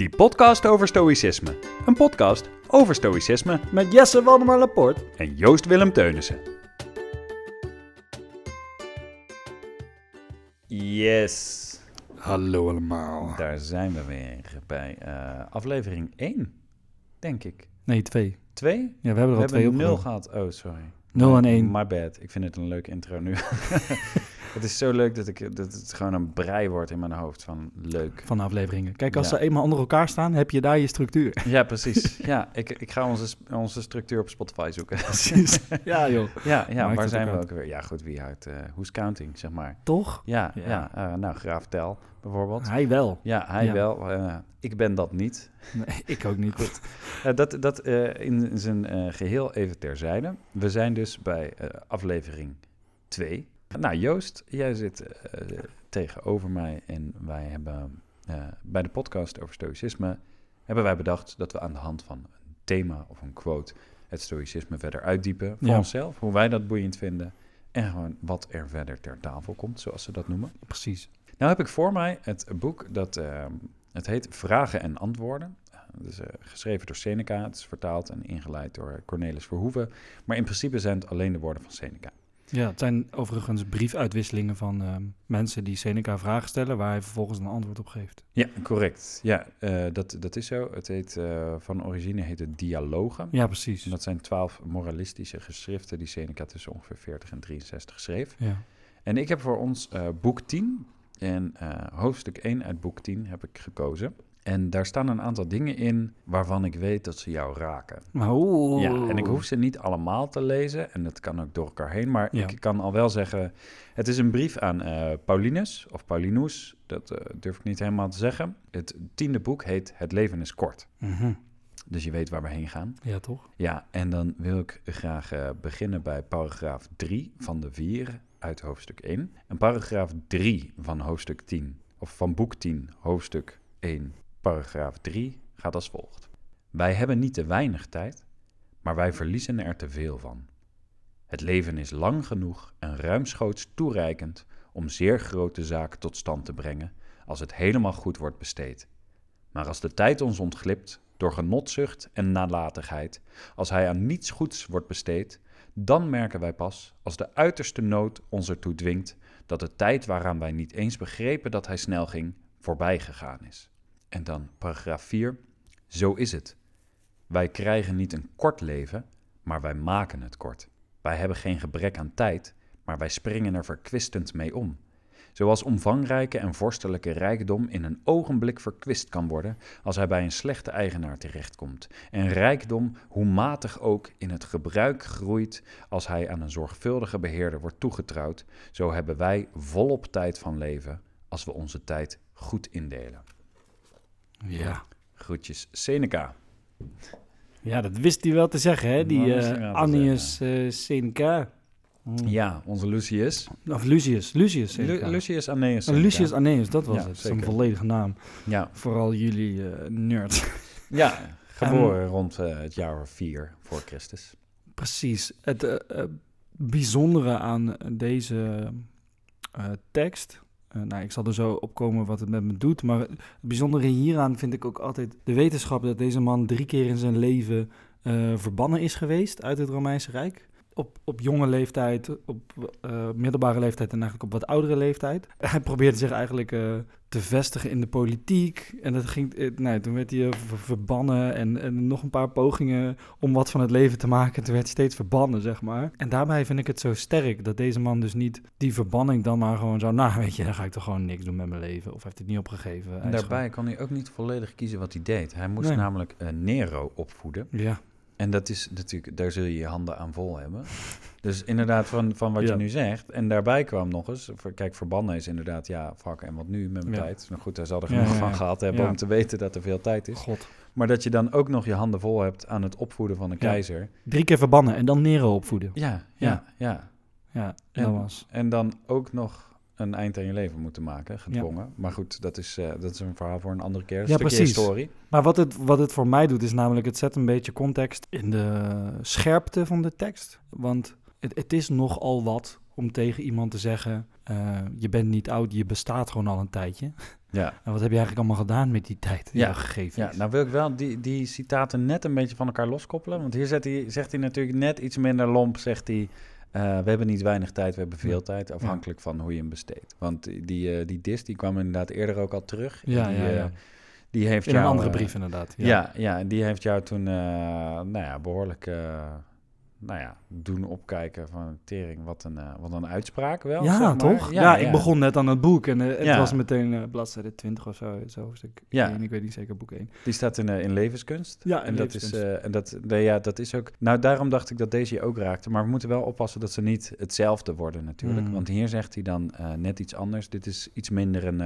Die podcast over stoïcisme. Een podcast over stoïcisme Met Jesse Waldemar Laporte. en Joost Willem Teunissen. Yes, Hallo allemaal. daar zijn we weer bij eh, aflevering 1, denk ik. Nee, twee. 2? Ja, we hebben er We al twee hebben op. 0 gehad. Oh, sorry. Nul en My- één. My bad. Ik vind het een leuke intro nu. het is zo leuk dat, ik, dat het gewoon een brei wordt in mijn hoofd van leuk. Van afleveringen. Kijk, als Ja. ze eenmaal onder elkaar staan, heb je daar je structuur. Ja, precies. Ja, ik, ik ga onze, onze structuur op Spotify zoeken. Precies. ja, joh. Ja, ja Maakt waar zijn we ook weer? Ja, goed, wie houdt... eh who's counting, zeg maar. Toch? Ja, Ja. ja. eh, nou, Graaf Tel bijvoorbeeld. Hij wel. Ja, hij Ja. wel. eh, ik ben dat niet. Nee, ik ook niet. Goed. Dat dat in zijn eh, geheel even terzijde. We zijn dus bij aflevering 2. Nou, Joost, jij zit eh, tegenover mij en wij hebben eh, bij de podcast over stoïcisme... hebben wij bedacht dat we aan de hand van een thema of een quote... het stoïcisme verder uitdiepen voor Ja. onszelf. Hoe wij dat boeiend vinden. En gewoon wat er verder ter tafel komt, zoals ze dat noemen. Precies. Nou heb ik voor mij het boek dat ehm, het heet Vragen en Antwoorden. Het is eh, geschreven door Seneca, het is vertaald en ingeleid door Cornelis Verhoeven. Maar in principe zijn het alleen de woorden van Seneca. Ja, het zijn overigens briefuitwisselingen van ehm, mensen die Seneca vragen stellen, waar hij vervolgens een antwoord op geeft. Ja, correct. Ja, eh, dat, dat is zo. Het heet, eh, van origine heet het Dialogen. Ja, precies. En dat zijn twaalf moralistische geschriften die Seneca tussen ongeveer 40 en 63 schreef. Ja. En ik heb voor ons eh, boek 10 en eh, hoofdstuk 1 uit boek 10 heb ik gekozen. En daar staan een aantal dingen in waarvan ik weet dat ze jou raken. Maar oeh. Ja, en ik hoef ze niet allemaal te lezen en dat kan ook door elkaar heen. Maar Ja. ik kan al wel zeggen, het is een brief aan eh, Paulinus of Paulinus. Dat eh, durf ik niet helemaal te zeggen. Het tiende boek heet Het leven is kort. Mhm. Dus je weet waar we heen gaan. Ja, toch? Ja, en dan wil ik graag eh, beginnen bij paragraaf 3 van de 4 uit hoofdstuk 1. En paragraaf 3 van hoofdstuk 10, of van boek 10, hoofdstuk 1, paragraaf 3 gaat als volgt. Wij hebben niet te weinig tijd, maar wij verliezen er te veel van. Het leven is lang genoeg en ruimschoots toereikend om zeer grote zaken tot stand te brengen als het helemaal goed wordt besteed. Maar als de tijd ons ontglipt door genotzucht en nalatigheid, als hij aan niets goeds wordt besteed, dan merken wij pas, als de uiterste nood ons ertoe dwingt, dat de tijd waaraan wij niet eens begrepen dat hij snel ging, voorbij gegaan is. En dan paragraaf 4. Zo is het. Wij krijgen niet een kort leven, maar wij maken het kort. Wij hebben geen gebrek aan tijd, maar wij springen er verkwistend mee om. Zoals omvangrijke en vorstelijke rijkdom in een ogenblik verkwist kan worden als hij bij een slechte eigenaar terechtkomt. En rijkdom, hoe matig ook, in het gebruik groeit als hij aan een zorgvuldige beheerder wordt toegetrouwd, zo hebben wij volop tijd van leven als we onze tijd goed indelen. Ja. Groetjes Seneca. Ja, dat wist hij wel te zeggen, hè? Die eh Annius eh, Seneca. Ja, onze Lucius. Of Lucius. Lucius Seneca. Lu- Lucius Seneca. Lucius Anneus, dat was Ja, het. zeker. Zijn volledige naam. Ja, Vooral jullie eh nerds. ja geboren rond het jaar 4 voor Christus. Precies. Het bijzondere aan deze tekst. Eh, nou, ik zal er zo opkomen wat het met me doet. Maar het bijzondere hieraan vind ik ook altijd de wetenschap dat deze man drie keer in zijn leven eh, verbannen is geweest uit het Romeinse Rijk. Op, op jonge leeftijd, op eh, middelbare leeftijd en eigenlijk op wat oudere leeftijd. Hij probeerde zich eigenlijk eh, te vestigen in de politiek. En dat ging, eh, nou, toen werd hij ver- verbannen en, en nog een paar pogingen om wat van het leven te maken. Toen werd hij steeds verbannen, zeg maar. En daarbij vind ik het zo sterk dat deze man dus niet die verbanning dan maar gewoon zo... Nou, weet je, dan ga ik toch gewoon niks doen met mijn leven. Of heeft het niet opgegeven. Hij En daarbij kon hij ook niet volledig kiezen wat hij deed. Hij moest Nee. namelijk Nero opvoeden. Ja, En dat is natuurlijk, daar zul je je handen aan vol hebben. Dus inderdaad, van, van wat Ja. je nu zegt. En daarbij kwam nog eens, voor- kijk, verbannen is inderdaad, ja, fuck, en wat nu met mijn Ja. tijd? Nou goed, hij zal er genoeg van gehad hebben om te weten dat er veel tijd is. god. Maar dat je dan ook nog je handen vol hebt aan het opvoeden van een keizer. Drie keer verbannen en dan Nero opvoeden. Ja, ja, ja. Ja, En- dat was... En dan ook nog een eind aan je leven moeten maken, gedwongen. Maar goed, dat is, eh, dat is een verhaal voor een andere keer. Een Ja, precies. historie. Maar wat het, wat het voor mij doet, is namelijk het zet een beetje context in de scherpte van de tekst. Want het, het is nogal wat om tegen iemand te zeggen: eh, Je bent niet oud, je bestaat gewoon al een tijdje. Ja. En wat heb je eigenlijk allemaal gedaan met die tijd die Ja, gegeven Ja, is? nou wil ik wel die, die citaten net een beetje van elkaar loskoppelen. Want hier zet hij, zegt hij natuurlijk net iets minder lomp, zegt hij... eh, we hebben niet weinig tijd, we hebben veel Ja. tijd, afhankelijk van hoe je hem besteedt. Want die, eh, die dis, die kwam inderdaad eerder ook al terug. Ja, die, ja, eh, ja. die heeft In een andere brief inderdaad. Ja. Ja, en die heeft jou toen, nou ja, behoorlijk, eh, nou ja, doen opkijken van tering. Wat een, eh, wat een uitspraak wel, Ja, zeg maar. toch? Ja, ik begon net aan het boek en eh, het Ja. was meteen eh, bladzijde 20 of zo, zo hoofdstuk Ja. 1, ik weet niet zeker, boek 1. Die staat in, in levenskunst. Ja, in en dat is, en dat, nee, ja, dat is ook. Nou, daarom dacht ik dat deze je ook raakte. Maar we moeten wel oppassen dat ze niet hetzelfde worden, natuurlijk. Mm. Want hier zegt hij dan net iets anders. Dit is iets minder een.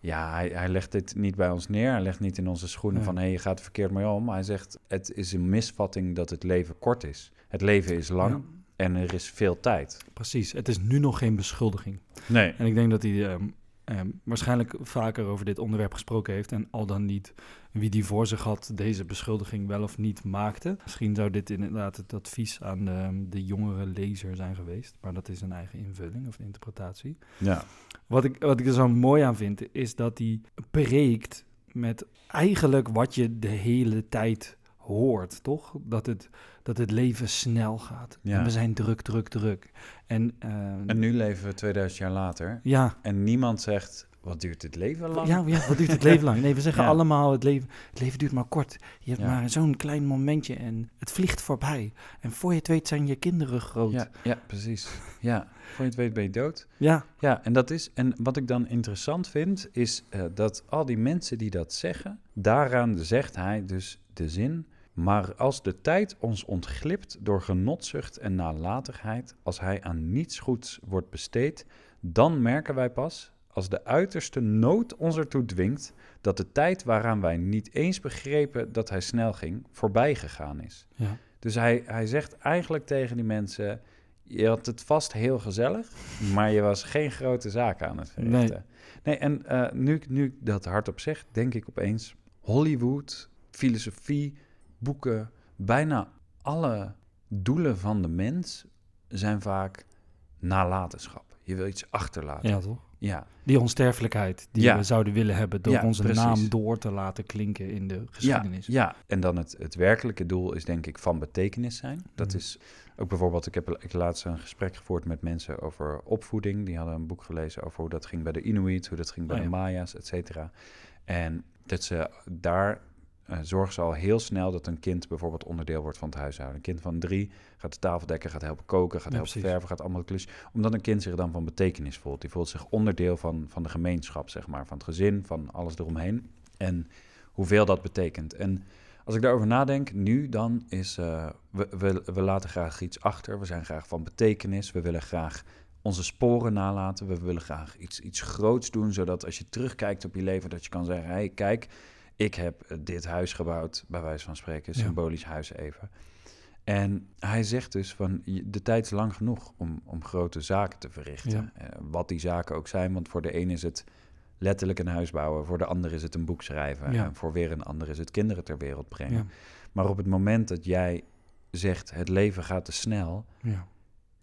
ja, hij, hij legt dit niet bij ons neer. Hij legt niet in onze schoenen van hé, je gaat er verkeerd mee om. Hij zegt: het is een misvatting dat het leven kort is. Het leven is lang Ja, en er is veel tijd. precies, het is nu nog geen beschuldiging. Nee. En ik denk dat hij ehm, ehm, waarschijnlijk vaker over dit onderwerp gesproken heeft en al dan niet wie die voor zich had deze beschuldiging wel of niet maakte. Misschien zou dit inderdaad het advies aan de, de jongere lezer zijn geweest, maar dat is een eigen invulling of interpretatie. Ja. Wat ik, wat ik er zo mooi aan vind, is dat hij preekt met eigenlijk wat je de hele tijd hoort, toch? Dat het, dat het leven snel gaat. Ja. En we zijn druk, druk, druk. En, eh, En nu leven we 2000 jaar later. ja, En niemand zegt: wat duurt dit leven lang? ja, ja, wat duurt het leven lang? Nee, we zeggen Ja. allemaal, het leven, het leven duurt maar kort. Je hebt Ja. maar zo'n klein momentje en het vliegt voorbij. En voor je het weet zijn je kinderen groot. Ja, ja, precies. Ja, voor je het weet ben je dood. ja, Ja, en dat is. En wat ik dan interessant vind, is eh, dat al die mensen die dat zeggen, daaraan zegt hij dus de zin. Maar als de tijd ons ontglipt door genotzucht en nalatigheid, als hij aan niets goeds wordt besteed, dan merken wij pas, als de uiterste nood ons ertoe dwingt, dat de tijd waaraan wij niet eens begrepen dat hij snel ging, voorbij gegaan is. ja. Dus hij, hij zegt eigenlijk tegen die mensen: Je had het vast heel gezellig, maar je was geen grote zaken aan het verrichten. Nee, en eh, nu, nu ik dat hardop zeg, denk ik opeens: Hollywood, filosofie, boeken, bijna alle doelen van de mens zijn vaak nalatenschap. Je wil iets achterlaten. ja, toch? ja. Die onsterfelijkheid die Ja. we zouden willen hebben door Ja, onze precies. naam door te laten klinken in de geschiedenis. Ja, ja. en dan het, het werkelijke doel is denk ik van betekenis zijn. Dat Mhm. is ook bijvoorbeeld, ik heb ik laatst een gesprek gevoerd met mensen over opvoeding. Die hadden een boek gelezen over hoe dat ging bij de Inuit, hoe dat ging bij Oh de. Maya's, et cetera. En dat ze daar eh, zorgen ze al heel snel dat een kind bijvoorbeeld onderdeel wordt van het huishouden. Een kind van drie gaat de tafel dekken, gaat helpen koken, gaat Ja, helpen precies. verven, gaat allemaal klus. Omdat een kind zich dan van betekenis voelt. Die voelt zich onderdeel van, van de gemeenschap, zeg maar, van het gezin, van alles eromheen. En hoeveel dat betekent. En als ik daarover nadenk, nu dan is, eh, we, we, we laten graag iets achter. We zijn graag van betekenis. We willen graag onze sporen nalaten. We willen graag iets, iets groots doen, zodat als je terugkijkt op je leven, dat je kan zeggen, hé, hey, kijk, ik heb eh, dit huis gebouwd, bij wijze van spreken, Ja. symbolisch huis even. En hij zegt dus van, de tijd is lang genoeg om, om grote zaken te verrichten. Eh, wat die zaken ook zijn, want voor de een is het letterlijk een huis bouwen, voor de ander is het een boek schrijven, Ja. en voor weer een ander is het kinderen ter wereld brengen. Ja, Maar op het moment dat jij zegt, het leven gaat te snel, ja.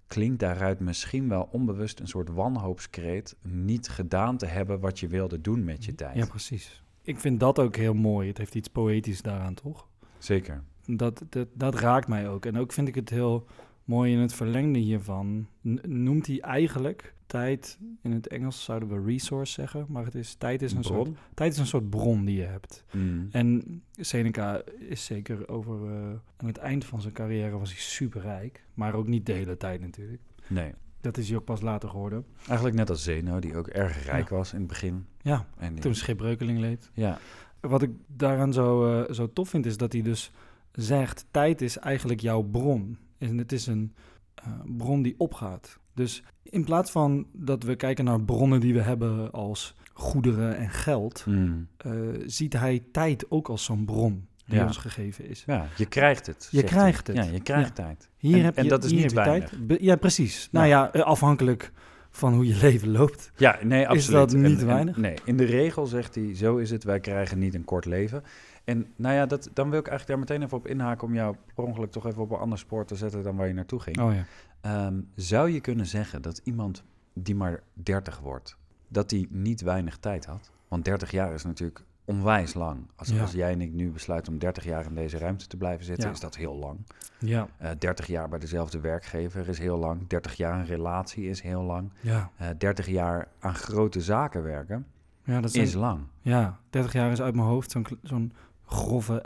klinkt daaruit misschien wel onbewust een soort wanhoopskreet, niet gedaan te hebben wat je wilde doen met je tijd. ja, precies. Ik vind dat ook heel mooi. Het heeft iets poëtisch daaraan, toch? Zeker. Dat, dat, dat raakt mij ook. En ook vind ik het heel mooi in het verlengde hiervan. Noemt hij eigenlijk tijd, in het Engels zouden we resource zeggen, maar het is, tijd, is een soort, Bron? tijd is een soort bron die je hebt. Mm. En Seneca is zeker over, eh, aan het eind van zijn carrière was hij superrijk, maar ook niet de hele tijd natuurlijk. Nee. Dat is hij ook pas later geworden. Eigenlijk net als Zeno, die ook erg rijk Ja. was in het begin. Ja, En die- toen schipbreukeling leed. Ja, Wat ik daaraan zo, eh, zo tof vind, is dat hij dus zegt: tijd is eigenlijk jouw bron. En het is een eh, bron die opgaat. Dus in plaats van dat we kijken naar bronnen die we hebben als goederen en geld, Mm. eh, ziet hij tijd ook als zo'n bron die Ja. ons gegeven is. ja je krijgt het. Je krijgt hij. het. Ja, je krijgt Ja. tijd. Hier En- heb en je, dat is niet tijd. Ja, precies. Nou ja, afhankelijk van hoe je leven loopt. Ja, nee, absoluut. dat niet En- en- weinig? nee, in de regel zegt hij, zo is het, wij krijgen niet een kort leven. En nou ja, dat, dan wil ik eigenlijk daar meteen even op inhaken om jou per ongeluk toch even op een ander spoor te zetten dan waar je naartoe ging. Oh ja. Ehm, zou je kunnen zeggen dat iemand die maar 30 wordt, dat die niet weinig tijd had? Want 30 jaar is natuurlijk onwijs lang. Als, Ja. als jij en ik nu besluiten om 30 jaar in deze ruimte te blijven zitten, Ja. is dat heel lang. Ja, Eh 30 jaar bij dezelfde werkgever is heel lang. 30 jaar een relatie is heel lang. ja. Eh 30 jaar aan grote zaken werken ja, dat is lang. ja, 30 jaar is uit mijn hoofd zo'n zo'n grove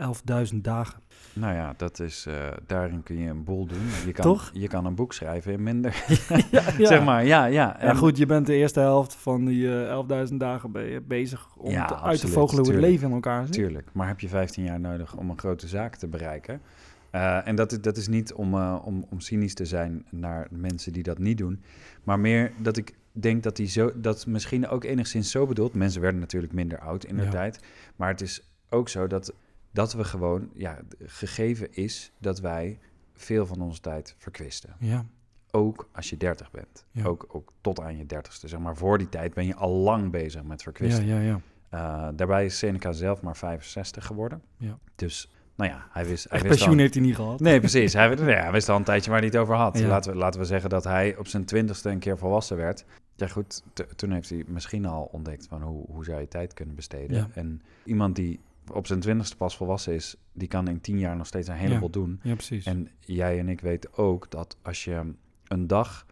11.000 dagen. Nou ja, dat is, eh, daarin kun je een boel doen. Je kan, Toch? Je kan een boek schrijven in minder. ja, ja. Zeg maar, ja, ja. Ja, En- goed, je bent de eerste helft van die eh 11.000 dagen bezig om Ja, te, uit te vogelen hoe het leven in elkaar zit. Tuurlijk, maar heb je 15 jaar nodig om een grote zaak te bereiken? Eh, en dat, is- dat is niet om, om, om cynisch te zijn naar mensen die dat niet doen, maar meer dat ik denk dat hij zo, dat misschien ook enigszins zo bedoelt. Mensen werden natuurlijk minder oud in de tijd, maar het is ook zo dat, dat we gewoon, ja, gegeven is dat wij veel van onze tijd verkwisten. Ja, Ook als je 30 bent, Ja. ook, ook tot aan je 30ste. Zeg maar, voor die tijd ben je al lang bezig met ja, verkwisten. ja, ja. Uh, daarbij is Seneca zelf maar 65 geworden. Ja. Dus, nou ja, hij wist... Hij Echt wist pensioen al, heeft hij niet gehad. Nee, precies. Hij, nee, hij wist al een tijdje waar hij het over had. Ja. Laten, we, laten we zeggen dat hij op zijn twintigste een keer volwassen werd. Ja goed, toen heeft hij misschien al ontdekt van hoe, hoe zou je tijd kunnen besteden. Ja. En iemand die op zijn twintigste pas volwassen is, die kan in tien jaar nog steeds een heleboel doen. Ja, precies. En jij en ik weten ook dat als je een dag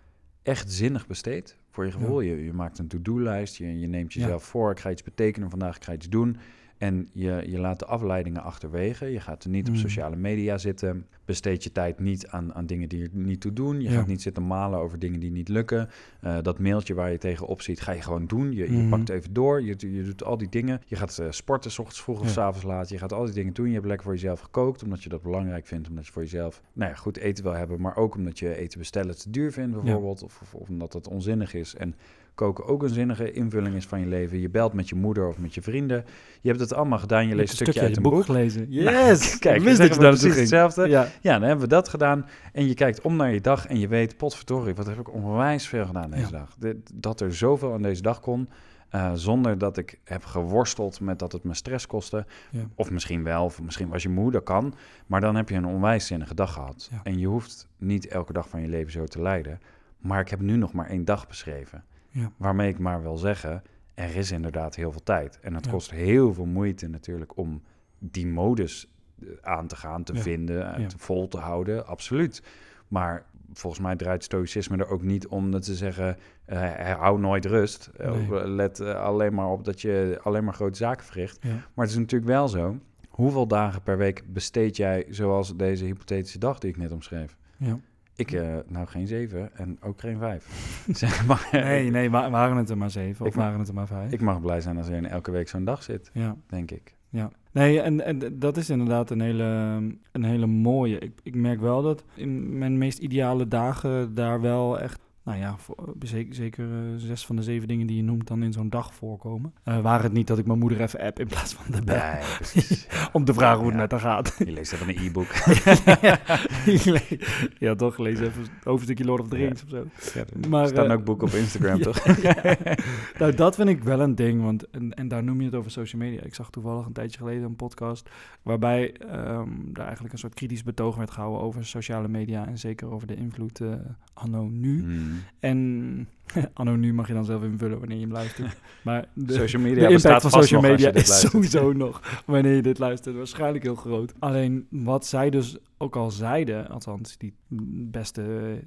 echt zinnig besteedt, voor je gevoel, je, je maakt een to-do-lijst, je, je neemt Ja. jezelf voor, ik ga iets betekenen vandaag, ik ga iets doen. En je, je laat de afleidingen achterwege. Je gaat er niet op Mm. sociale media zitten. Besteed je tijd niet aan, aan dingen die er niet toe doen. Je Ja. gaat niet zitten malen over dingen die niet lukken. Eh, dat mailtje waar je tegenop ziet, ga je gewoon doen. Je, je Mhm. pakt even door. Je, je doet al die dingen. Je gaat eh, sporten, s ochtends vroeg of Ja. s avonds laat. Je gaat al die dingen doen. Je hebt lekker voor jezelf gekookt, omdat je dat belangrijk vindt. Omdat je voor jezelf nou ja, goed eten wil hebben. Maar ook omdat je eten bestellen te duur vindt, bijvoorbeeld. Of, of, of omdat het onzinnig is. En koken ook een zinnige invulling is van je leven. Je belt met je moeder of met je vrienden. Je hebt het allemaal gedaan. Je leest een stukje uit een boek boek. gelezen. Nou, Yes! Kijk, ik wist dat je precies ging. hetzelfde. Ja, Ja, dan hebben we dat gedaan. En je kijkt om naar je dag en je weet, potverdorie, wat heb ik onwijs veel gedaan deze Ja. dag. Dat er zoveel aan deze dag kon, eh, zonder dat ik heb geworsteld met dat het me stress kostte. Ja. Of misschien wel, of misschien was je moe, dat kan. Maar dan heb je een onwijs zinnige dag gehad. Ja. En je hoeft niet elke dag van je leven zo te leiden. Maar ik heb nu nog maar één dag beschreven. Ja. Waarmee ik maar wil zeggen, er is inderdaad heel veel tijd. En het Ja. kost heel veel moeite natuurlijk om die modus eh, aan te gaan, te Ja. vinden, en te vol te houden. Absoluut. Maar volgens mij draait stoïcisme er ook niet om dat ze zeggen, eh hou nooit rust. Eh, Nee. eh, let eh, alleen maar op dat je alleen maar grote zaken verricht. ja. Maar het is natuurlijk wel zo. Hoeveel dagen per week besteed jij zoals deze hypothetische dag die ik net omschreef? ja. Ik, eh, nou geen zeven en ook geen vijf. zeg maar. Nee, nee, wa- waren het er maar zeven of waren het er maar vijf? Ik mag blij zijn als er in elke week zo'n dag zit, ja. denk ik. Ja, nee, en, en dat is inderdaad een hele, een hele mooie. Ik, ik merk wel dat in mijn meest ideale dagen daar wel echt, nou ja, voor- zeker, zeker eh, zes van de zeven dingen die je noemt dan in zo'n dag voorkomen. Eh waren het niet dat ik mijn moeder even app in plaats van de bel, Nee, precies. om te vragen hoe het Ja. met haar gaat. Je leest even een e-book. ja, toch, lees even een hoofdstukje Lord of the Ja. Rings of zo. Ja, er Maar, staan eh, ook boeken op Instagram, Ja. toch? nou, dat vind ik wel een ding, want en, en daar noem je het over social media. Ik zag toevallig een tijdje geleden een podcast waarbij ehm daar eigenlijk een soort kritisch betoog werd gehouden over sociale media en zeker over de invloed eh, anno nu. Hmm. En anno nu mag je dan zelf invullen wanneer je hem luistert. Maar de, Social media impact van social media is luistert. sowieso nog, wanneer je dit luistert, waarschijnlijk heel groot. Alleen wat zij dus ook al zeiden, althans die beste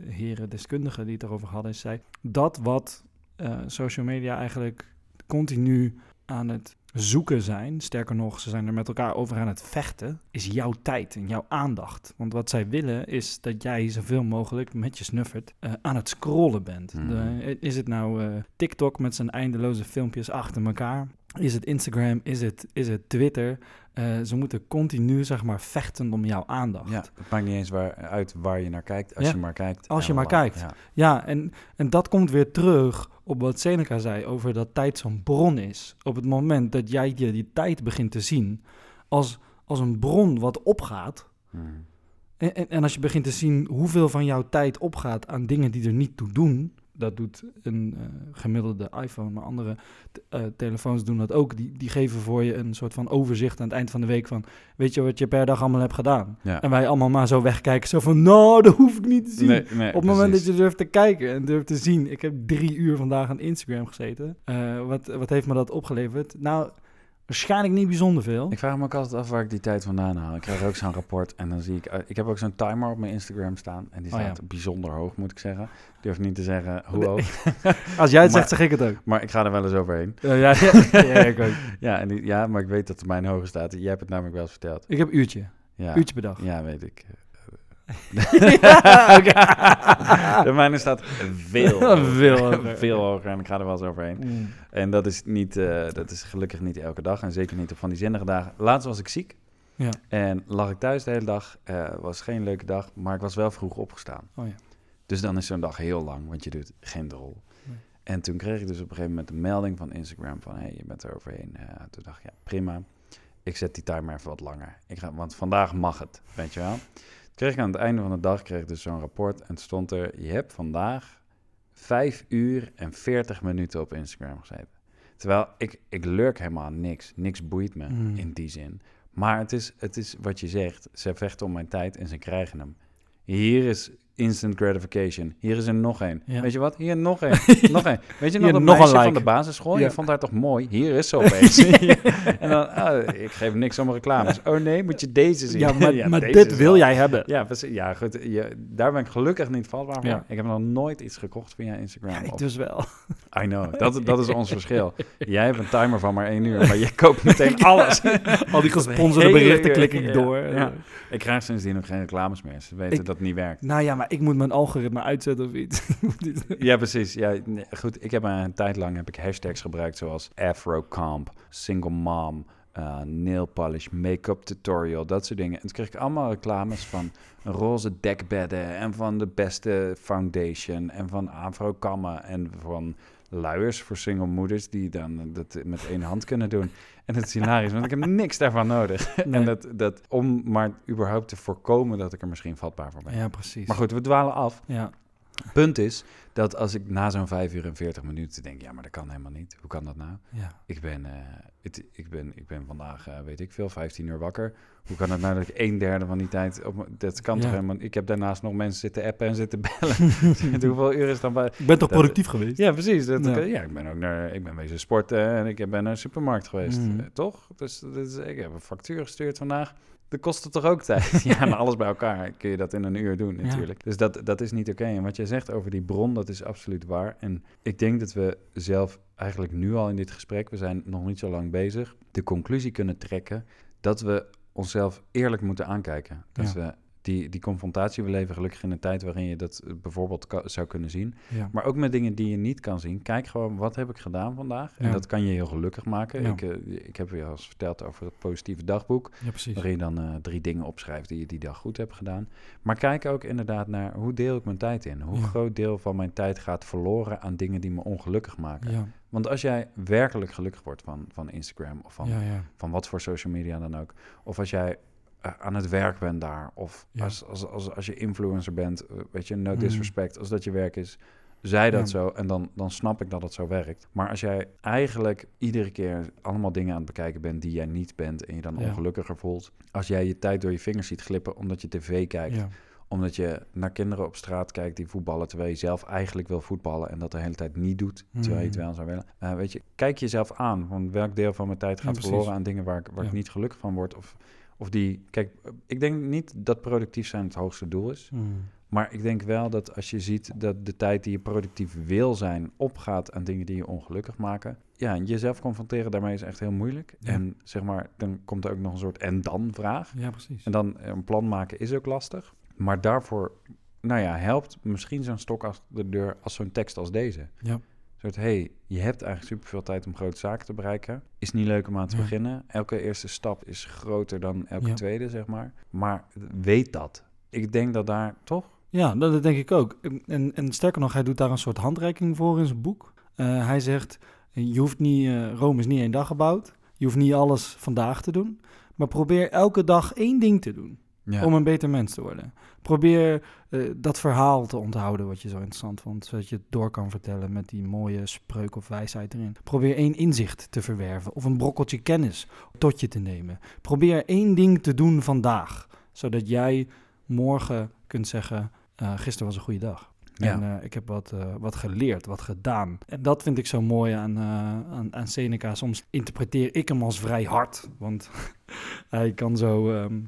heren deskundigen die het erover hadden, zij dat wat eh, social media eigenlijk continu aan het zoeken zijn, sterker nog, ze zijn er met elkaar over aan het vechten, is jouw tijd en jouw aandacht. Want wat zij willen is dat jij zoveel mogelijk met je snuffert eh, aan het scrollen bent. Mhm. De- is het nou eh, TikTok met zijn eindeloze filmpjes achter elkaar? Is het Instagram? Is het, is het Twitter? Eh, ze moeten continu, zeg maar, vechten om jouw aandacht. Ja, het maakt niet eens waar, uit waar je naar kijkt, als Ja, je maar kijkt. als je maar kijkt. Ja. Ja, en, en dat komt weer terug op wat Seneca zei over dat tijd zo'n bron is. Op het moment dat jij je die tijd begint te zien als, als een bron wat opgaat. Hmm. En, en, en als je begint te zien hoeveel van jouw tijd opgaat aan dingen die er niet toe doen. Dat doet een eh, gemiddelde iPhone, maar andere eh, telefoons doen dat ook. Die, die geven voor je een soort van overzicht aan het eind van de week van, weet je wat je per dag allemaal hebt gedaan? Ja. En wij allemaal maar zo wegkijken, zo van, nou, dat hoef ik niet te zien. Nee, nee, Op het moment dat je durft te kijken en durft te zien. Ik heb drie uur vandaag aan Instagram gezeten. Eh, wat, wat heeft me dat opgeleverd? Nou, waarschijnlijk niet bijzonder veel. Ik vraag me ook altijd af waar ik die tijd vandaan haal. Ik krijg ook zo'n rapport en dan zie ik... eh, ik heb ook zo'n timer op mijn Instagram staan. En die Oh, ja. staat bijzonder hoog, moet ik zeggen. Ik durf niet te zeggen hoe hoog. Als jij het Maar- zegt, zeg ik het ook. Maar ik ga er wel eens overheen. Ja, ja, ja, ik ook. Ja, en die- ja, maar ik weet dat de mijn hoger staat. Jij hebt het namelijk wel eens verteld. Ik heb een uurtje. Ja, Uurtje per dag. ja weet ik. De mijne staat veel Veel hoger. veel hoger en ik ga er wel eens overheen. Mm. En dat is, niet, eh, dat is gelukkig niet elke dag en zeker niet op van die zinnige dagen. Laatst was ik ziek Ja. en lag ik thuis de hele dag. Eh was geen leuke dag, maar ik was wel vroeg opgestaan. Oh ja. Dus dan is zo'n dag heel lang, want je doet geen rol. Nee. En toen kreeg ik dus op een gegeven moment een melding van Instagram van... hé, hey, je bent er overheen. Eh, toen dacht ik, ja, prima. Ik zet die timer even wat langer. Ik ga, want vandaag mag het, weet je wel. Kreeg ik aan het einde van de dag kreeg ik dus zo'n rapport... en het stond er, je hebt vandaag 5 uur en 40 minuten op Instagram gezeten. Terwijl ik, ik lurk helemaal niks. Niks boeit me Mm. in die zin. Maar het is, het is wat je zegt. Ze vechten om mijn tijd en ze krijgen hem. Hier is instant gratification. Hier is er nog één. Ja. Weet je wat? Hier nog één. nog één. Weet je nog dat nog een meisje van like. de basisschool? Ja. Je vond haar toch mooi? Hier is ze opeens. en dan, oh, ik geef niks om reclames. Oh nee, moet je deze zien? Ja, maar, dit wil wel- jij hebben. Ja. Ja, goed. Je, daar ben ik gelukkig niet vatbaar voor. Ja. Ik heb nog nooit iets gekocht via Instagram. Ja, ik of- dus wel. I know. Dat, dat is ons verschil. Jij hebt een timer van maar één uur, maar je koopt meteen alles. Al die gesponsorde berichten klik ik door. Ik krijg sindsdien ook geen reclames meer. Ze weten Ik- dat het niet werkt. Nou ja, maar ik moet mijn algoritme uitzetten of iets. Ja, precies. Ja, goed, ik heb een tijd lang heb ik hashtags gebruikt zoals Afrocamp, Single Mom, eh, Nail Polish, Make-up Tutorial, dat soort dingen. En toen kreeg ik allemaal reclames van roze dekbedden en van de beste foundation en van Afrokammen en van luiers voor single moeders die dan dat met één hand kunnen doen. En het is hilarisch, want ik heb niks daarvan nodig. Nee. En dat, dat, om maar überhaupt te voorkomen dat ik er misschien vatbaar voor ben. Ja, precies. Maar goed, we dwalen af. Ja. Punt is dat als ik na zo'n 5 uur en 40 minuten denk, ja, maar dat kan helemaal niet. Hoe kan dat nou? ja. Ik ben, eh, het, ik ben, ik ben vandaag, eh, weet ik veel, 15 uur wakker. Hoe kan het nou dat ik een derde van die tijd, op, dat kan toch helemaal Ik heb daarnaast nog mensen zitten appen en zitten bellen. Hoeveel uur is dan bij? Ik ben toch Dat- productief geweest? Ja, precies. Dat, Ja. ja. ik ben ook naar, ik ben wezen sporten en ik ben naar de supermarkt geweest. Mhm. Eh, toch? Dus, dus ik heb een factuur gestuurd vandaag. Dat kost het toch ook tijd? ja, en alles bij elkaar kun je dat in een uur doen Ja. natuurlijk. Dus dat, dat is niet oké. En wat jij zegt over die bron, dat is absoluut waar. En ik denk dat we zelf eigenlijk nu al in dit gesprek, we zijn nog niet zo lang bezig, de conclusie kunnen trekken dat we onszelf eerlijk moeten aankijken. Dat Ja. we die, die confrontatie, we leven gelukkig in een tijd waarin je dat eh, bijvoorbeeld zou kunnen zien. Ja. Maar ook met dingen die je niet kan zien. Kijk gewoon, wat heb ik gedaan vandaag? En Ja. dat kan je heel gelukkig maken. Ja. Ik, eh, ik heb je al eens verteld over het positieve dagboek. ja, precies. Waarin je dan eh, drie dingen opschrijft die je die dag goed hebt gedaan. Maar kijk ook inderdaad naar, hoe deel ik mijn tijd in? Hoe groot deel van mijn tijd gaat verloren aan dingen die me ongelukkig maken? Want als jij werkelijk gelukkig wordt van, van Instagram of van, van wat voor social media dan ook. Of als jij aan het werk bent daar. Of Ja. als, als, als, als je influencer bent. eh, weet je, no Mhm. disrespect. Als dat je werk is, zij dat Ja. zo. En dan, dan snap ik dat het zo werkt. Maar als jij eigenlijk iedere keer allemaal dingen aan het bekijken bent die jij niet bent. En je dan Ja. ongelukkiger voelt. Als jij je tijd door je vingers ziet glippen omdat je tv kijkt. Omdat je naar kinderen op straat kijkt die voetballen. Terwijl je zelf eigenlijk wil voetballen. En dat de hele tijd niet doet. Terwijl je het Mhm. wel zou willen. Eh, weet je, kijk jezelf aan. Van welk deel van mijn tijd gaat verloren aan dingen waar ik, waar ik niet gelukkig van word. Of, of die, kijk, ik denk niet dat productief zijn het hoogste doel is. Mm. Maar ik denk wel dat als je ziet dat de tijd die je productief wil zijn opgaat aan dingen die je ongelukkig maken. Ja, en jezelf confronteren daarmee is echt heel moeilijk. Ja. En zeg maar, dan komt er ook nog een soort en dan vraag. Ja, precies. En dan eh, een plan maken is ook lastig. Maar daarvoor, nou ja, helpt misschien zo'n stok achter de deur als zo'n tekst als deze. Ja. Soort, hey, je hebt eigenlijk superveel tijd om grote zaken te bereiken. Is niet leuk om aan te Ja. beginnen. Elke eerste stap is groter dan elke Ja. tweede, zeg maar. Maar weet dat. Ik denk dat daar, toch? Ja, dat, dat denk ik ook. En, en sterker nog, hij doet daar een soort handreiking voor in zijn boek. Eh, hij zegt, je hoeft niet, eh, Rome is niet één dag gebouwd. Je hoeft niet alles vandaag te doen. Maar probeer elke dag één ding te doen. Ja. om een beter mens te worden. Probeer eh, dat verhaal te onthouden wat je zo interessant vond, zodat je het door kan vertellen met die mooie spreuk of wijsheid erin. Probeer één inzicht te verwerven of een brokkeltje kennis tot je te nemen. Probeer één ding te doen vandaag, zodat jij morgen kunt zeggen, eh, gisteren was een goede dag. Ja. En eh, ik heb wat, wat geleerd, wat gedaan. En dat vind ik zo mooi aan, aan, aan Seneca. Soms interpreteer ik hem als vrij hard. Want hij kan zo ehm,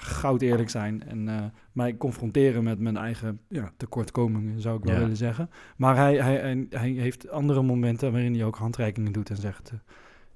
goud eerlijk zijn. En eh, mij confronteren met mijn eigen ja, tekortkomingen, zou ik wel Ja. willen zeggen. Maar hij, hij, hij, hij heeft andere momenten waarin hij ook handreikingen doet en zegt... eh,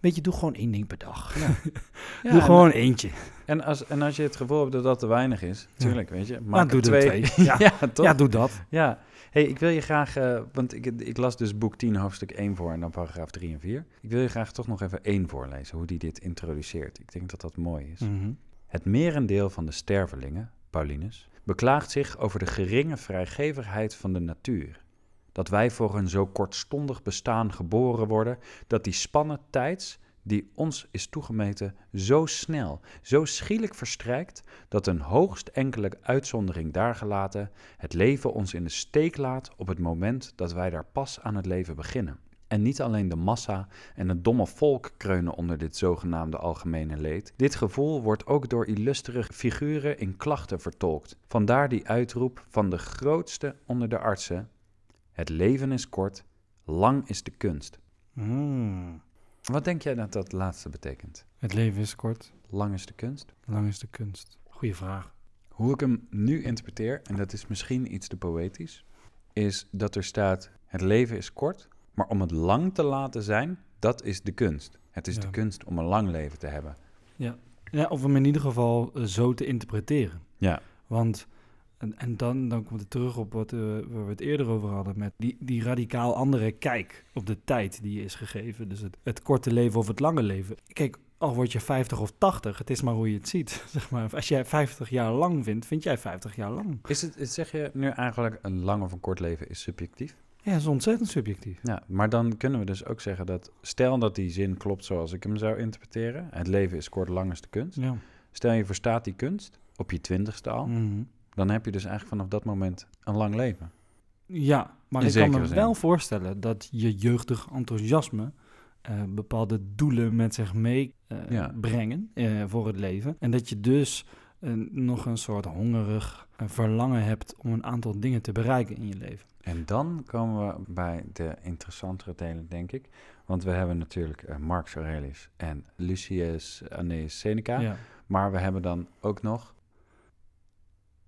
Weet je, doe gewoon één ding per dag. Ja, doe gewoon eentje. En als, en als je het gevoel hebt dat dat te weinig is, tuurlijk, weet je. Maak doe er twee. twee. Ja. ja, toch? Ja, doe dat. Ja. Hey, ik wil je graag, eh, want ik, ik las dus boek 10, hoofdstuk 1 voor en dan paragraaf 3 en 4. Ik wil je graag toch nog even 1 voorlezen, hoe die dit introduceert. Ik denk dat dat mooi is. Mhm. Het merendeel van de stervelingen, Paulinus, beklaagt zich over de geringe vrijgevigheid van de natuur. Dat wij voor een zo kortstondig bestaan geboren worden, dat die spannen tijds die ons is toegemeten zo snel, zo schielijk verstrijkt, dat een hoogst enkele uitzondering daargelaten het leven ons in de steek laat op het moment dat wij daar pas aan het leven beginnen. En niet alleen de massa en het domme volk kreunen onder dit zogenaamde algemene leed. Dit gevoel wordt ook door illustere figuren in klachten vertolkt. Vandaar die uitroep van de grootste onder de artsen: Het leven is kort, lang is de kunst. Mm. Wat denk jij dat dat laatste betekent? Het leven is kort, Lang is de kunst? lang is de kunst. Goeie vraag. Hoe ik hem nu interpreteer, en dat is misschien iets te poëtisch, is dat er staat: Het leven is kort, maar om het lang te laten zijn, dat is de kunst. Het is Ja. de kunst om een lang leven te hebben. Ja, of hem in ieder geval eh, zo te interpreteren. Ja. Want, en, en dan, dan komt het terug op wat eh, waar we het eerder over hadden, met die, die radicaal andere kijk op de tijd die je is gegeven. Dus het, het korte leven of het lange leven. Kijk, al word je 50 of 80, het is maar hoe je het ziet. Zeg maar. Als jij 50 jaar lang vindt, vind jij 50 jaar lang. Is het, zeg je nu eigenlijk een lang of een kort leven is subjectief? Ja, dat is ontzettend subjectief. Ja, maar dan kunnen we dus ook zeggen dat, stel dat die zin klopt zoals ik hem zou interpreteren, het leven is kort, lang is de kunst. Ja. Stel je verstaat die kunst op je twintigste al, Mhm. dan heb je dus eigenlijk vanaf dat moment een lang leven. Ja, maar In ik kan me zin. wel voorstellen dat je jeugdig enthousiasme eh, bepaalde doelen met zich mee eh, Ja. eh, voor het leven. En dat je dus nog een soort hongerig verlangen hebt om een aantal dingen te bereiken in je leven. En dan komen we bij de interessantere delen, denk ik. Want we hebben natuurlijk eh, Marcus Aurelius en Lucius Annaeus Seneca. Ja. Maar we hebben dan ook nog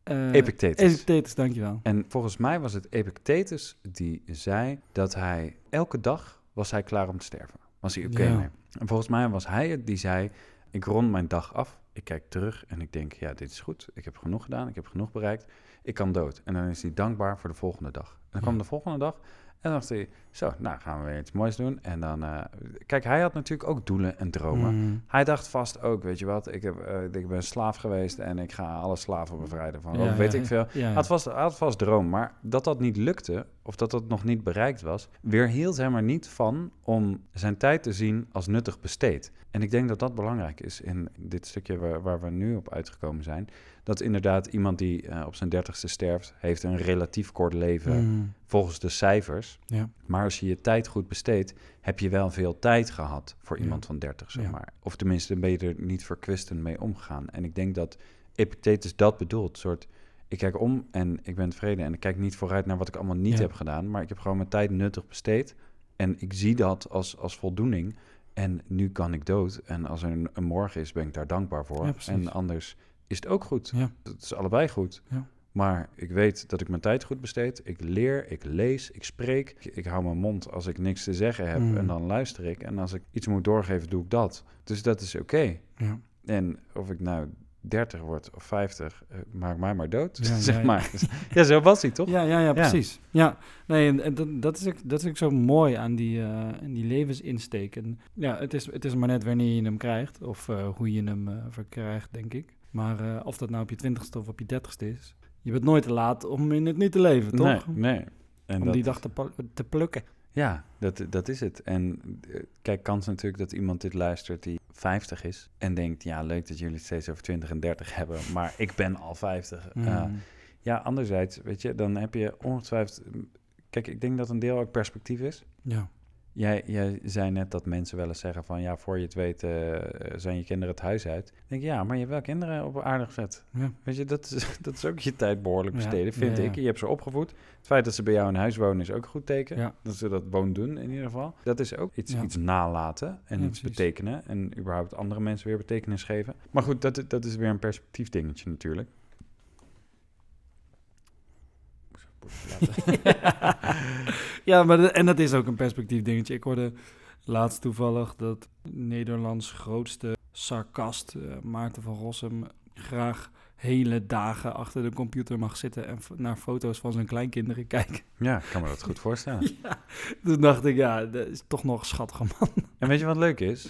Eh, Epictetus. Epictetus, dankjewel. En volgens mij was het Epictetus die zei dat hij elke dag was hij klaar om te sterven. Was hij oké Ja. mee. En volgens mij was hij het die zei, ik rond mijn dag af, ik kijk terug en ik denk, ja, dit is goed. Ik heb genoeg gedaan, ik heb genoeg bereikt. Ik kan dood. En dan is hij dankbaar voor de volgende dag. En dan kwam de volgende dag en dan dacht hij, zo, nou gaan we weer iets moois doen. En dan, eh, kijk, hij had natuurlijk ook doelen en dromen. Mm. Hij dacht vast ook, weet je wat, ik, heb, eh, ik ben slaaf geweest en ik ga alle slaven bevrijden van, Ja, weet ik veel. Ja, ja. Hij had vast, hij had vast droom, maar dat dat niet lukte, of dat dat nog niet bereikt was, weerhield hem er niet van om zijn tijd te zien als nuttig besteed. En ik denk dat dat belangrijk is in dit stukje waar, waar we nu op uitgekomen zijn. Dat inderdaad iemand die eh, op zijn dertigste sterft, heeft een relatief kort leven Mm. volgens de cijfers. Ja. Maar als je je tijd goed besteedt, heb je wel veel tijd gehad voor Ja. iemand van 30, zeg Ja. maar. Of tenminste ben je er niet verkwistend mee omgegaan. En ik denk dat Epictetus dat bedoelt. soort, ik kijk om en ik ben tevreden. En ik kijk niet vooruit naar wat ik allemaal niet Ja. heb gedaan. Maar ik heb gewoon mijn tijd nuttig besteed. En ik zie dat als, als voldoening. En nu kan ik dood. En als er een, een morgen is, ben ik daar dankbaar voor. En anders is het ook goed. Ja. Het is allebei goed. Ja. Maar ik weet dat ik mijn tijd goed besteed. Ik leer, ik lees, ik spreek. Ik, ik hou mijn mond als ik niks te zeggen heb. Mm. En dan luister ik. En als ik iets moet doorgeven, doe ik dat. Dus dat is oké. Ja. En of ik nou 30 word of 50, eh, maak mij maar dood. Ja, zeg ja, maar. ja, zo was hij toch? Ja, ja, ja, precies. Ja, nee, en, en dat, dat, is ook, dat is ook zo mooi aan die, aan die levensinsteek. En ja, het is, het is maar net wanneer je hem krijgt, of eh, hoe je hem verkrijgt, denk ik. Maar of dat nou op je twintigste of op je dertigste is, je bent nooit te laat om in het nu te leven, toch? Nee, nee. En om dat, die dag te, plukken. Ja, dat, dat is het. En eh, kijk, kans natuurlijk dat iemand dit luistert die 50 is en denkt, ja, leuk dat jullie het steeds over 20 en 30 hebben, maar ik ben al 50. Mm. Uh, ja, anderzijds, weet je, dan heb je ongetwijfeld... Kijk, ik denk dat een deel ook perspectief is. ja. Jij, jij zei net dat mensen wel eens zeggen van... ja, voor je het weet eh, zijn je kinderen het huis uit. Dan denk ik, ja, maar je hebt wel kinderen op aarde gezet. Ja. Weet je, dat is, dat is ook je tijd behoorlijk Ja, besteden, vind ja, ik. Je hebt ze opgevoed. Het feit dat ze bij jou in huis wonen is ook een goed teken. Ja. Dat ze dat woon doen in ieder geval. Dat is ook iets, iets nalaten en iets betekenen. En überhaupt andere mensen weer betekenis geven. Maar goed, dat, dat is weer een perspectief dingetje natuurlijk. ja, maar de- en dat is ook een perspectief dingetje. Ik hoorde laatst toevallig dat Nederlands grootste sarcast, eh, Maarten van Rossum, graag hele dagen achter de computer mag zitten en naar foto's van zijn kleinkinderen kijken. Ja, ik kan me dat goed voorstellen. ja, toen dacht ik, ja, dat is toch nog een schattige man. En weet je wat leuk is?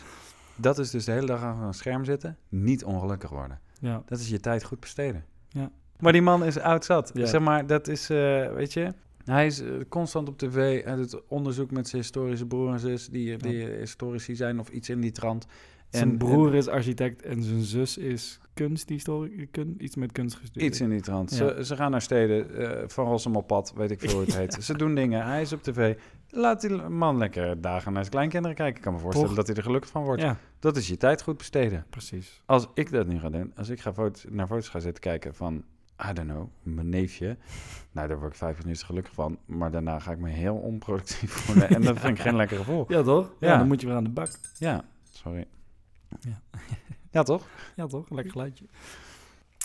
Dat is dus de hele dag achter een scherm zitten, niet ongelukkig worden. Ja, Dat is je tijd goed besteden. Ja. Maar die man is oud zat. Ja. Zeg maar, dat is, eh, weet je... Hij is eh, constant op tv. Hij doet onderzoek met zijn historische broer en zus... die, die historici zijn of iets in die trant. zijn En- broer is architect en zijn zus is kunsthistorie, kun, iets met kunst gestudeerd. Iets in die trant. Ja. Ze, ze gaan naar steden, eh, van Rossum op pad, weet ik veel hoe het heet. Ze doen dingen, hij is op tv. Laat die man lekker dagen naar zijn kleinkinderen kijken. Ik kan me voorstellen Toch? dat hij er gelukkig van wordt. Ja, Dat is je tijd goed besteden. precies. Als ik dat nu ga doen, als ik ga foto's, naar foto's ga zitten kijken van, I don't know, mijn neefje. Nou, daar word ik vijf minuten gelukkig van. Maar daarna ga ik me heel onproductief voelen. En dat vind ik geen lekker gevoel. Ja, toch? Ja, Ja. dan moet je weer aan de bak. Ja, sorry. Ja. Ja, toch? Ja, toch? Lekker geluidje.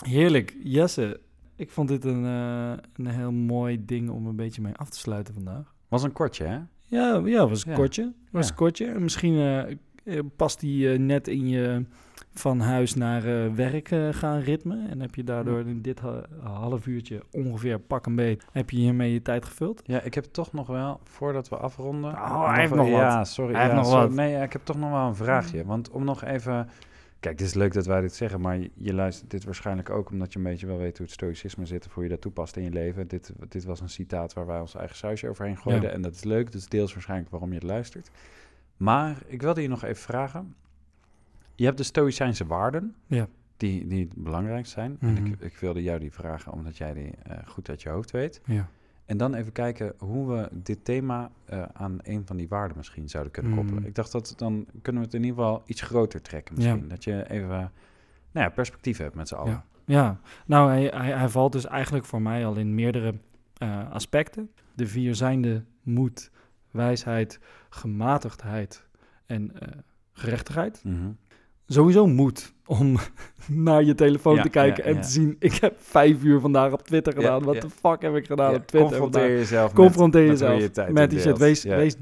Heerlijk. Jesse, ik vond dit een, eh, een heel mooi ding om een beetje mee af te sluiten vandaag. Was een kortje, hè? Ja, ja was een Ja. kortje. Was een kortje. En misschien eh, past die eh, net in je van huis naar eh, werk eh, gaan ritme. En heb je daardoor in dit ha- half uurtje ongeveer pak een beet, heb je hiermee je tijd gevuld? Ja, ik heb toch nog wel, voordat we afronden... Oh, hij nog heeft wel- nog wat. Ja, sorry. Hij heeft ja, nog sorry. wat. Nee, ja, ik heb toch nog wel een vraagje. Want om nog even... Kijk, het is leuk dat wij dit zeggen, maar je, je luistert dit waarschijnlijk ook omdat je een beetje wel weet hoe het stoïcisme zit of hoe je dat toepast in je leven. Dit, dit was een citaat waar wij ons eigen sausje overheen gooiden Ja. en dat is leuk. Is deels waarschijnlijk waarom je het luistert. Maar ik wilde je nog even vragen. Je hebt de stoïcijnse waarden, Ja. die, die belangrijk zijn. En Mhm. ik, ik wilde jou die vragen omdat jij die eh, goed uit je hoofd weet. Ja. En dan even kijken hoe we dit thema eh, aan een van die waarden misschien zouden kunnen koppelen. Mm. Ik dacht dat dan kunnen we het in ieder geval iets groter trekken misschien. Dat je even nou ja, perspectief hebt met z'n allen. Ja. ja, nou, hij, hij, hij valt dus eigenlijk voor mij al in meerdere eh, aspecten. De vier zijnde moed, wijsheid, gematigdheid en eh, gerechtigheid. Mhm. Sowieso moed om naar je telefoon Ja, te kijken ja, en ja. te zien... Ik heb vijf uur vandaag op Twitter gedaan. Wat de fuck heb ik gedaan op Twitter confronteer vandaag? jezelf Confronteer met, jezelf je met die shit. Wees, wees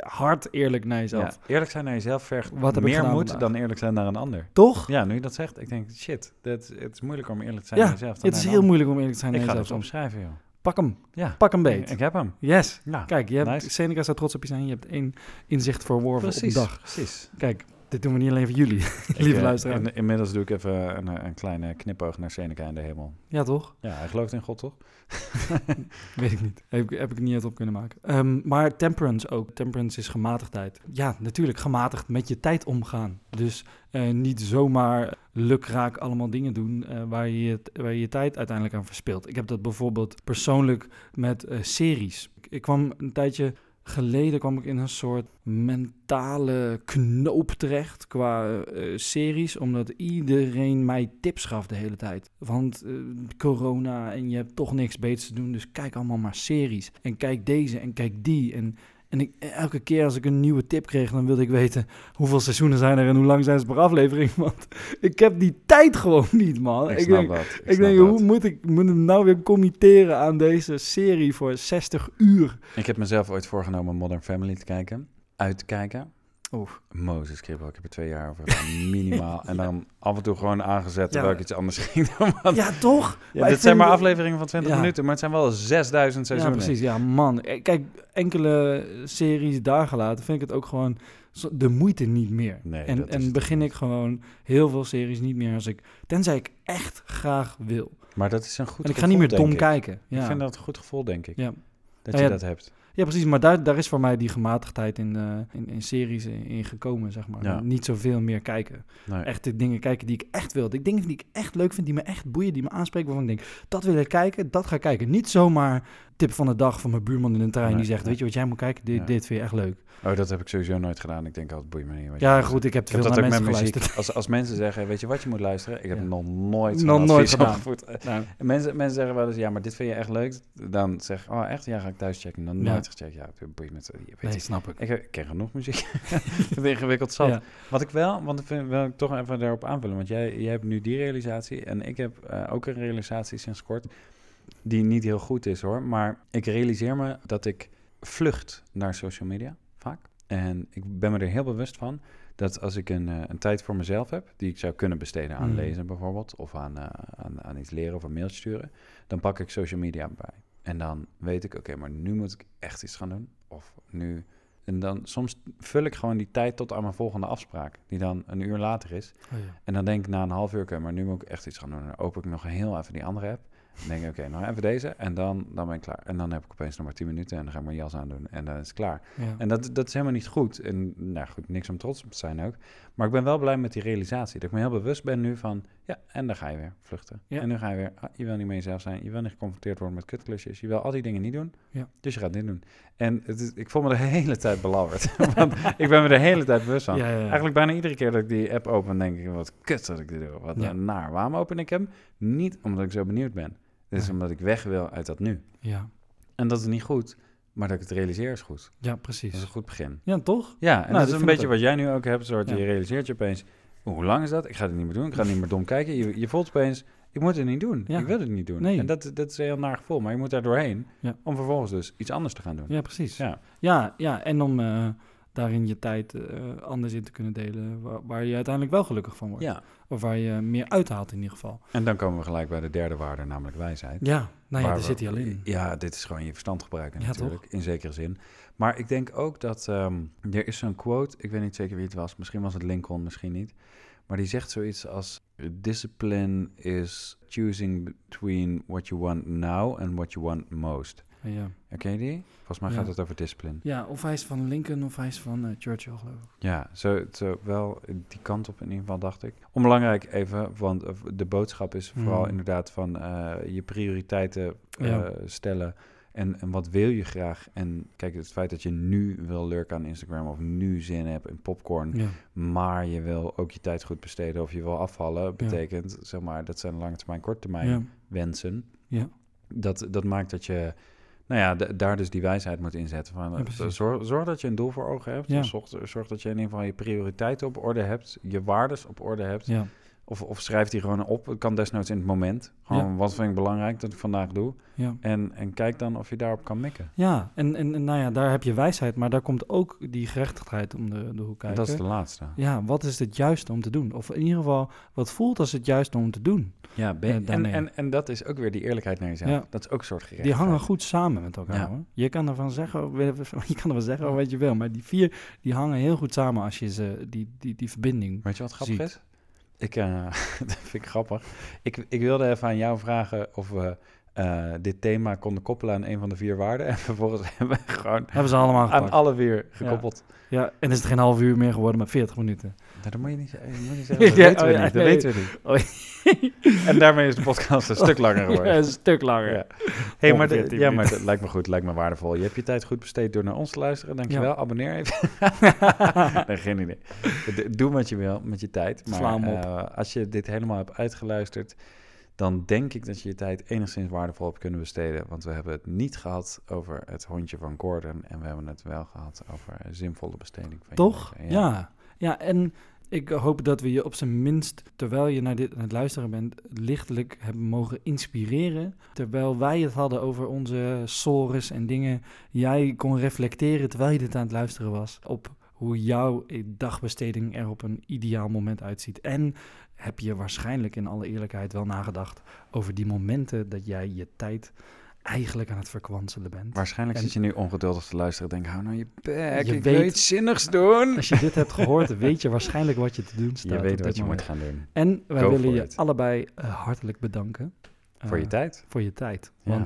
hard eerlijk naar jezelf. Ja, eerlijk zijn naar jezelf vergt Wat meer moed vandaag? dan eerlijk zijn naar een ander. Toch? Ja, nu je dat zegt, ik denk, shit, dat, het is moeilijker om eerlijk te zijn naar jezelf dan het is heel moeilijk om eerlijk te zijn naar Ik ga jezelf het soms. opschrijven, joh. Pak hem. Ja, Pak hem beet. ik heb hem. Yes. Ja, Kijk, je hebt, nice. Seneca zou trots op je zijn. Je hebt één inzicht verworven precies, op de dag. precies. Kijk, dit doen we niet alleen voor jullie, lieve eh, luisteraar. in- inmiddels doe ik even een, een kleine knipoog naar Seneca in de hemel. Ja, toch? Ja, hij gelooft in God, toch? Weet ik niet. Heb, ik- heb ik niet uit op kunnen maken. Ehm, maar temperance ook. Temperance is gematigdheid. Ja, natuurlijk gematigd met je tijd omgaan. Dus eh, niet zomaar lukraak allemaal dingen doen eh, waar, je, je- waar je je tijd uiteindelijk aan verspilt. Ik heb dat bijvoorbeeld persoonlijk met eh, series. Ik, ik kwam een tijdje geleden kwam ik in een soort mentale knoop terecht qua eh, series, omdat iedereen mij tips gaf de hele tijd. Want eh, corona en je hebt toch niks beters te doen, dus kijk allemaal maar series. En kijk deze en kijk die. En, en ik, elke keer als ik een nieuwe tip kreeg, dan wilde ik weten hoeveel seizoenen zijn er en hoe lang zijn ze per aflevering. Want ik heb die tijd gewoon niet, man. Ik, denk, dat. ik denk dat. hoe moet ik moet ik nou weer committeren aan deze serie voor 60 uur? Ik heb mezelf ooit voorgenomen Modern Family te kijken. Uit te kijken. Oeh. Mozes Kribbel, ik heb er twee jaar over gedaan, minimaal. En dan af en toe gewoon aangezet terwijl Ja. ik iets anders ging doen. Want, Ja, toch? ja, dit zijn maar afleveringen van 20 Ja. minuten, maar het zijn wel 6000 Ja, seizoenen. precies. Ja, man. Eh, Kijk, enkele series daar gelaten vind ik het ook gewoon de moeite niet meer. Nee, en en begin ik gewoon heel veel series niet meer als ik... Tenzij ik echt graag wil. Maar dat is een goed en ik ga niet meer dom kijken. Ja. Ik vind dat een goed gevoel, denk ik. Ja. Dat Nou je ja, dat hebt. Ja, precies. Maar daar, daar is voor mij die gematigdheid in, eh, in, in series in, in gekomen, zeg maar. Ja. Niet zoveel meer kijken. Nee. Echt de dingen kijken die ik echt wil. De dingen die ik echt leuk vind, die me echt boeien, die me aanspreken. Waarvan ik denk, dat wil ik kijken, dat ga ik kijken. Niet zomaar tip van de dag van mijn buurman in een trein Nee, die zegt, nee. weet je wat jij moet kijken? Dit, Ja. dit vind je echt leuk. Oh, dat heb ik sowieso nooit gedaan. Ik denk altijd, boeit me niet. wat je Ja, goed, ik heb te Ik heb veel naar met mensen geluisterd. Als, als mensen zeggen, weet je wat je moet luisteren? Ik heb Ja. nog nooit Nog nooit gedaan. Eh, Nou, mensen, mensen zeggen wel eens, ja, maar dit vind je echt leuk. Dan zeg ik, oh echt? Ja, ga ik thuis checken. Dan Ja. nooit gecheckt. Ja, het boeit me. het- Weet nee, je, snap ik. ik, ik ken genoeg muziek. het is ingewikkeld zat. Wat ik wel, want ik vind, wil ik toch even daarop aanvullen. Want jij, jij hebt nu die realisatie en ik heb eh, ook een realisatie sinds kort. Die niet heel goed is hoor. Maar ik realiseer me dat ik vlucht naar social media vaak. En ik ben me er heel bewust van dat als ik een, eh, een tijd voor mezelf heb, die ik zou kunnen besteden aan Mm. lezen bijvoorbeeld, of aan, eh, aan, aan iets leren of een mailtje sturen, dan pak ik social media bij. En dan weet ik, oké, maar nu moet ik echt iets gaan doen. Of nu. En dan soms vul ik gewoon die tijd tot aan mijn volgende afspraak, die dan een uur later is. Oh, ja. En dan denk ik na een half uur, oké, maar nu moet ik echt iets gaan doen. Dan open ik nog heel even die andere app. Dan denk ik, oké, nog even deze en dan, dan ben ik klaar. En dan heb ik opeens nog maar 10 minuten en dan ga ik mijn jas aandoen en dan is het klaar. Ja. En dat, dat is helemaal niet goed. En nou goed, niks om trots op te zijn ook. Maar ik ben wel blij met die realisatie. Dat ik me heel bewust ben nu van, ja, en dan ga je weer vluchten. Ja. En nu ga je weer, ah, je wil niet meer jezelf zijn. Je wil niet geconfronteerd worden met kutklusjes. Je wil al die dingen niet doen. Ja. Dus je gaat dit doen. En het is, ik voel me de hele tijd belabberd. Want ik ben me de hele tijd bewust van. Eigenlijk bijna iedere keer dat ik die app open, denk ik, wat kut dat ik dit doe. Wat Ja. naar. Waarom open ik hem? Niet omdat ik zo benieuwd ben. Het is omdat ik weg wil uit dat nu. Ja. En dat is niet goed, maar dat ik het realiseer is goed. ja, Dat is precies. een goed begin. Ja, toch? Ja, en Nou, dat is een beetje wat jij nu ook hebt. Soort, Ja. Je realiseert je opeens, "Oeh, hoe lang is dat? Ik ga het niet meer doen. Ik ga niet meer dom kijken. Je, je voelt opeens, ik moet het niet doen. Ja. Ik wil het niet doen. Nee. En dat, dat is een heel naar gevoel. Maar je moet daar doorheen Ja. om vervolgens dus iets anders te gaan doen. Ja, precies. Ja. Ja, ja en om eh, daarin je tijd eh, anders in te kunnen delen, waar, waar je uiteindelijk wel gelukkig van wordt. ja. Of waar je meer uithaalt in ieder geval. En dan komen we gelijk bij de derde waarde, namelijk wijsheid. Ja, nou ja, daar we- zit hij al in. Ja, dit is gewoon je verstand gebruiken Ja, natuurlijk, in zekere zin. Maar ik denk ook dat ehm, er is zo'n quote, ik weet niet zeker wie het was, misschien was het Lincoln, misschien niet. Maar die zegt zoiets als, discipline is choosing between what you want now and what you want most. Ja. Ken je die? Volgens mij Ja. gaat het over discipline. ja, of hij is van Lincoln of hij is van eh, Churchill, geloof ik. Ja, zo, zo wel die kant op in ieder geval, dacht ik. Onbelangrijk even, want eh, de boodschap is vooral Mhm. inderdaad van eh, je prioriteiten Ja. stellen. En, en wat wil je graag? En kijk, het feit dat je nu wil lurken aan Instagram of nu zin hebt in popcorn, Ja. maar je wil ook je tijd goed besteden of je wil afvallen, betekent, zeg maar, dat zijn lange termijn, korte termijn Ja. wensen. Ja. Dat, dat maakt dat je, nou ja, daar dus die wijsheid moet inzetten. Van, Ja, zorg, zorg dat je een doel voor ogen hebt. Ja. Zorg, zorg dat je in ieder geval je prioriteiten op orde hebt, je waardes op orde hebt. Ja. Of, of schrijf die gewoon op. Het kan desnoods in het moment. Gewoon, Ja. wat vind ik belangrijk dat ik vandaag doe? Ja. En, en kijk dan of je daarop kan mikken. Ja, en, en, en nou ja, daar heb je wijsheid, maar daar komt ook die gerechtigheid om de, de hoek kijken. Dat is de laatste. Ja, wat is het juiste om te doen? Of in ieder geval, wat voelt als het juiste om te doen? Ja, ben- Eh, en, en, en dat is ook weer die eerlijkheid naar jezelf. Ja. Dat is ook een soort Die gerechtigheid. hangen goed samen met elkaar. Hoor. Je kan ervan zeggen, je kan ervan zeggen wat je wil, maar die vier die hangen heel goed samen als je ze, die, die, die verbinding. Weet je wat grappig ziet. is? Ik, eh, dat vind ik grappig. Ik, ik wilde even aan jou vragen of we eh, dit thema konden koppelen aan een van de vier waarden. En vervolgens hebben we gewoon Hebben ze allemaal aan alle vier gekoppeld. Ja, en is het geen half uur meer geworden, maar 40 minuten. Nou, dat moet je niet, zeggen. je. Dat Ja, weten we ja, niet. Dat nee. weten we niet. En daarmee is de podcast een stuk langer geworden. Een stuk langer. Ja. Hey, maar, Ongeveer de- 10 ja, maar dat lijkt me goed, lijkt me waardevol. Je hebt je tijd goed besteed door naar ons te luisteren. Dankjewel. Abonneer even. nee, geen idee. Doe wat je wil met je tijd. Maar eh, als je dit helemaal hebt uitgeluisterd, dan denk ik dat je je tijd enigszins waardevol hebt kunnen besteden. Want we hebben het niet gehad over het hondje van Gordon. En we hebben het wel gehad over zinvolle besteding van je Toch? leven. Ja. ja. en ik hoop dat we je op zijn minst, terwijl je naar dit aan het luisteren bent, lichtelijk hebben mogen inspireren. Terwijl wij het hadden over onze sores en dingen, jij kon reflecteren terwijl je dit aan het luisteren was op hoe jouw dagbesteding er op een ideaal moment uitziet. En heb je waarschijnlijk in alle eerlijkheid wel nagedacht over die momenten dat jij je tijd eigenlijk aan het verkwanselen bent. Waarschijnlijk En- zit je nu ongeduldig te luisteren. Denk, hou nou je bek, Je ik weet- wil iets zinnigs doen. Als je dit hebt gehoord, weet je waarschijnlijk wat je te doen staat. Je weet wat je moment. moet gaan doen. En wij Go willen je it. allebei eh, hartelijk bedanken. Voor je eh, tijd. Voor je tijd. Ja.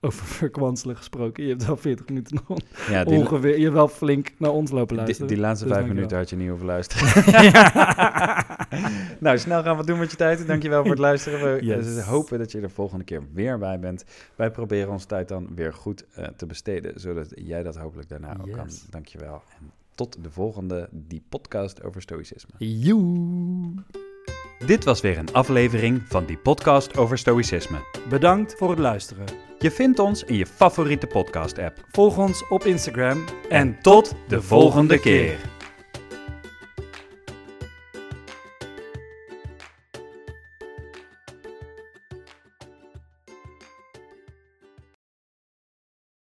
Over verkwanselen gesproken. Je hebt wel 40 minuten nog Ja, die, ongeveer. Je hebt wel flink naar ons lopen die, luisteren. die laatste Dus vijf minuten had je niet hoeven luisteren. nou, snel gaan we doen met je tijd. Dankjewel voor het luisteren. We Yes. eh, hopen dat je er de volgende keer weer bij bent. Wij proberen onze tijd dan weer goed eh, te besteden, zodat jij dat hopelijk daarna ook kan. Dankjewel. En tot de volgende, die podcast over stoïcisme. Joe. Dit was weer een aflevering van die podcast over stoïcisme. Bedankt voor het luisteren. Je vindt ons in je favoriete podcast-app. Volg ons op Instagram En tot de volgende keer.